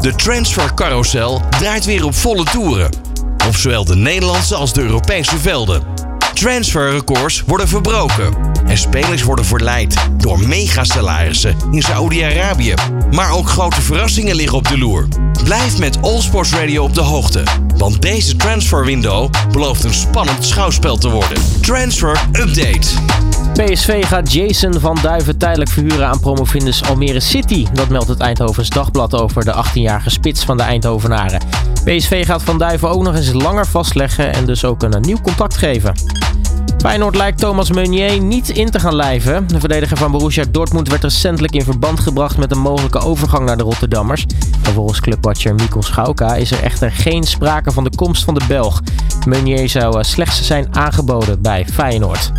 De transfercarousel draait weer op volle toeren. Op zowel de Nederlandse als de Europese velden. Transferrecords worden verbroken. En spelers worden verleid door megasalarissen in Saoedi-Arabië. Maar ook grote verrassingen liggen op de loer. Blijf met All Sports Radio op de hoogte. Want deze transferwindow belooft een spannend schouwspel te worden. Transfer Update. PSV gaat Jason van Duiven tijdelijk verhuren aan promovendus Almere City. Dat meldt het Eindhovens Dagblad over de 18-jarige spits van de Eindhovenaren. PSV gaat Van Duiven ook nog eens langer vastleggen en dus ook een nieuw contact geven. Feyenoord lijkt Thomas Meunier niet in te gaan lijven. De verdediger van Borussia Dortmund werd recentelijk in verband gebracht met een mogelijke overgang naar de Rotterdammers. Volgens clubwatcher Mikkel Schauka is er echter geen sprake van de komst van de Belg. Meunier zou slechts zijn aangeboden bij Feyenoord.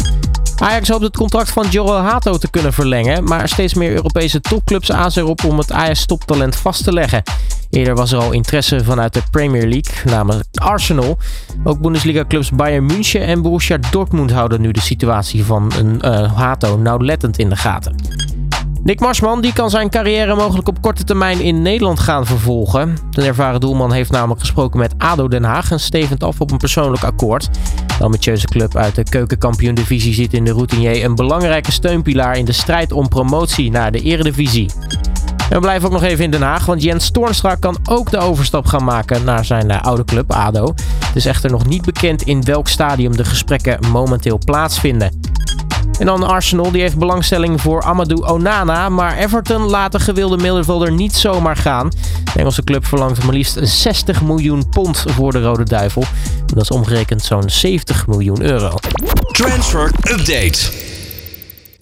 Ajax hoopt het contract van Joel Hato te kunnen verlengen, maar steeds meer Europese topclubs aanzien erop om het Ajax-toptalent vast te leggen. Eerder was er al interesse vanuit de Premier League, namelijk Arsenal. Ook Bundesliga-clubs Bayern München en Borussia Dortmund houden nu de situatie van een uh, Hato nauwlettend in de gaten. Nick Marsman die kan zijn carrière mogelijk op korte termijn in Nederland gaan vervolgen. De ervaren doelman heeft namelijk gesproken met ADO Den Haag en stevend af op een persoonlijk akkoord. De ambitieuze club uit de keukenkampioen-divisie ziet in de routinier een belangrijke steunpilaar in de strijd om promotie naar de eredivisie. En we blijven ook nog even in Den Haag, want Jens Toornstra kan ook de overstap gaan maken naar zijn eh, oude club ADO. Het is echter nog niet bekend in welk stadium de gesprekken momenteel plaatsvinden. En dan Arsenal, die heeft belangstelling voor Amadou Onana. Maar Everton laat de gewilde middenvelder niet zomaar gaan. De Engelse club verlangt maar liefst 60 miljoen pond voor de Rode Duivel. Dat is omgerekend zo'n 70 miljoen euro. Transfer Update.